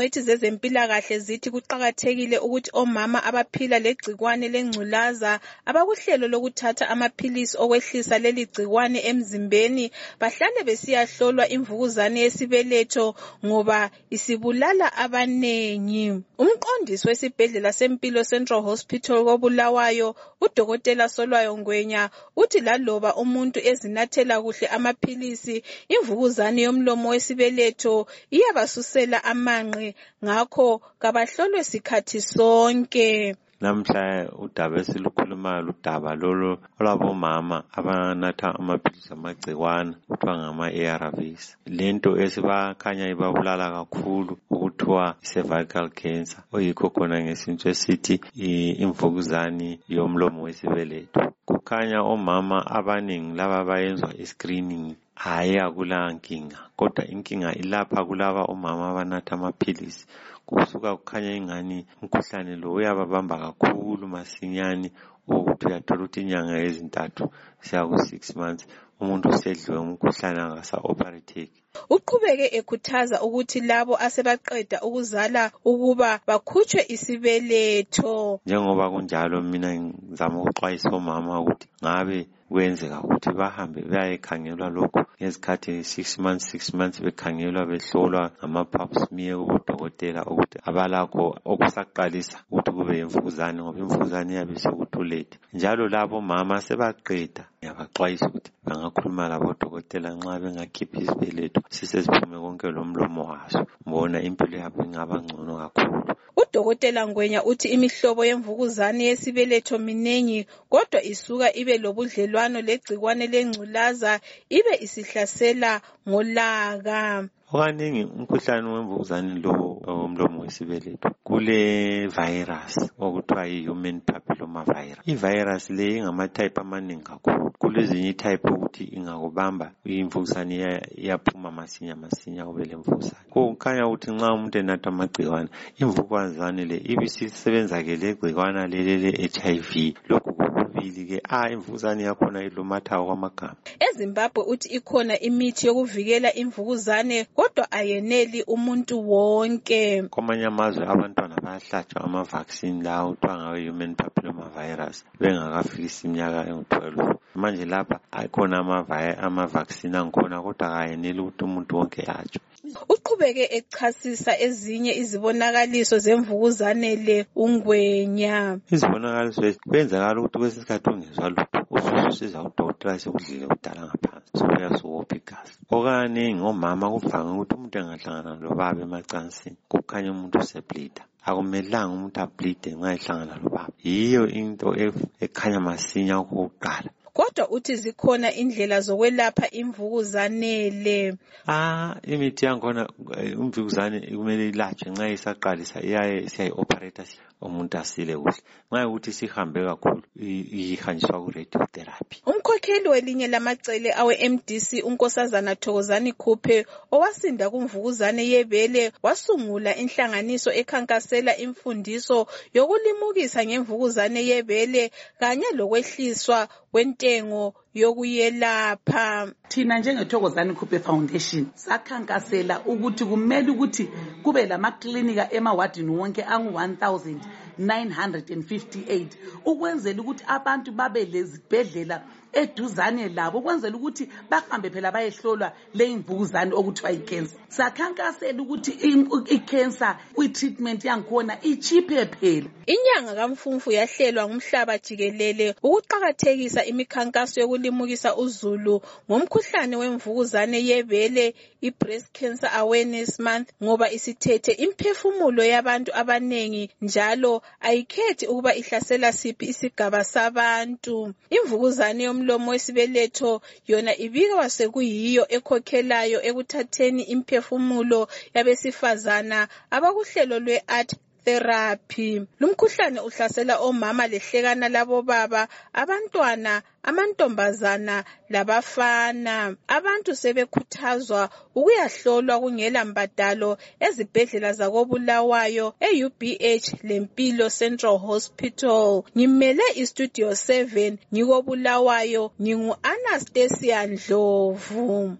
Ingcwethi zezempilakahle zithi kuqakathekile ukuthi omama abaphila legcikwane lengculaza abakuhlelo lokuthatha amaphilisi okwehlisa leli gcikwane emzimbeni bahlale besiyahlolwa imvukuzane yesibeletho ngoba isibulala abanengi. Umqondisi wesibhedlela sempilo Central Hospital koBulawayo udokotela Solwayo Ngwenya uthi laloba umuntu ezinathela kuhle amaphilisi imvukuzane yomlomo wesibeletho iyabasusela amanqe ngakho kabahlolwe sikhathi sonke. Namhla udaba esilukhulumayo ludaba lolo olwabomama abanatha amaphilisi amagcikwane kuthiwa ngama ARVs. Lento esibakhanya ibabulala kakhulu okuthiwa cervical cancer oyikho khona ngesintu esithi imvukuzane yomlomo wesibeletho. Kukhanya omama abanengi laba bayenzwa iscreening hayi akula nkinga. Kodwa inkinga ilapha kulaba omama abanatha amaphilisi. Kusuka kukhanya ingani umkhuhlane lo uyababamba kakhulu masinyane. Ukuthi uyathola ukuthi inyanga ezintathu kusiya ku six months. Umuntu usedliwe ngumkhuhlane angasa operatheki uqhubeke ekhuthaza ukuthi labo asebaqeda ukuzala ukuba bakhutshwe isibeletho. Njengoba kunjalo mina ngizama ukuxwayisa omama ukuthi ngabe kwenzeka ukuthi bahambe bayekhangelwa lokhu ngezikhathi six months six months bekhangelwa behlolwa ngama-pap smear kubodokotela ukuthi abalakho okusaqalisa ukuthi kube yimvukuzane ngoba imvukuzane iyabe sekutulethe njalo labo mama sebaqeda ngiyabaxwayisa ukuthi bangakhuluma labodokotela nxa bengakhiphi isibeletho siseziphume konke lomlomo waso. Mbona impilo yabo ingaba ngcono kakhulu. Udokotela ngwenya uthi imihlobo yemvukuzane yesibeletho minengi kodwa isuka ibe lobudlelwano legcikwane lengculaza ibe isihlasela ngolaka. Okaningi umkhuhlane wemvukuzane lo womlomo wesibeletho kule virus okuthiwa yi-human papilloma virus i-virus le ingama-type amaningi kakhulu. Kulezinye i-type ukuthi ingakubamba imvukuzane iyaphuma masinya masinya kube lemvukuzane kukhanya ukuthi nxa umuntu enatha amagcikwane imvukuzane le ibisisebenza-ke le gcikwana lele le-HIV lokhu kokubili-ke a imvukuzane yakhona ilumatha okwamagama. Ezimbabwe uthi ikhona imithi yokuvikela imvukuzane kodwa ayeneli umuntu wonke. Kwamanye amazwe abantwana bayahlatshwa ama-vaccine lawa kuthiwa ngawe human papilloma virus bengakafikisi iminyaka engu-12 manje lapha akhona ama-vaccine angkhona kodwa kayeneli ukuthi umuntu wonke yatshwe uqhubeke echasisa ezinye izibonakaliso zemvukuzane le ungwenya. Izibonakaliso kwenzakala ukuthi kwesinye isikhathi ungezwa lutho usususiza udokotela sekudlile kudala ngaphansi sokuyasuwopha igazi. Okaningi omama kuvame ukuthi umuntu engahlangana lobaba emacansini kukhanya umuntu useblida akumelanga umuntu ablide nxa ehlangana lobaba yiyo into ekhanya masinya okokuqala kodwa uthi zikhona indlela zokwelapha imvukuzane le ah imithi yankhona imvukuzane kumele ilatshwe nxa isaqalisa iyaye siyayi-operator umuntu asile kuhle nxa ukuthi sihambe kakhulu ihanjiswa ku-radiotherapy umkhokheli welinye lamacele awe-mdc unkosazana thokozani khuphe owasinda kumvukuzane yebele wasungula inhlanganiso ekhankasela imfundiso yokulimukisa ngemvukuzane yebele kanye lokwehliswa kwentengo yokuyelapha. Thina njengethokozani khuphe foundation sakhankasela ukuthi kumele ukuthi kube lamaklinika emawadini wonke angu-1000 958 ukwenzela ukuthi abantu babe lezibhedlela eduzane labo ukwenzela ukuthi bahambe phela bayehlolwa le imvukuzane okuthiwa icancer sakhankasela ukuthi icancer i-treatment yangikhona ichiphe phela. Inyanga kamfumfu yahlelwa ngumhlaba jikelele ukuqakathekisa imikhankaso yokulimukisa uzulu ngomkhuhlane wemvukuzane yebele i-breast cancer awareness month ngoba isithethe imphefumulo yabantu abanengi njalo ayikhethi ukuba ihlasela siphi isigaba sabantu. Imvukuzane yomlomo wesibeletho yona ibikwa sekuyiyo ekhokhelayo ekuthatheni imphefumulo yabesifazana abakuhlelo lwe-art therapy. Lumkhuhlane uhlasela omama lehlekana labobaba abantwana amantombazana labafana. Abantu sebekhuthazwa ukuyahlolwa kungela mbadalo ezibhedlela zakobulawayo e-ubh lempilo central hospital. Ngimele istudio 7 ngikobulawayo. Ngingu-anastasia ndlovu.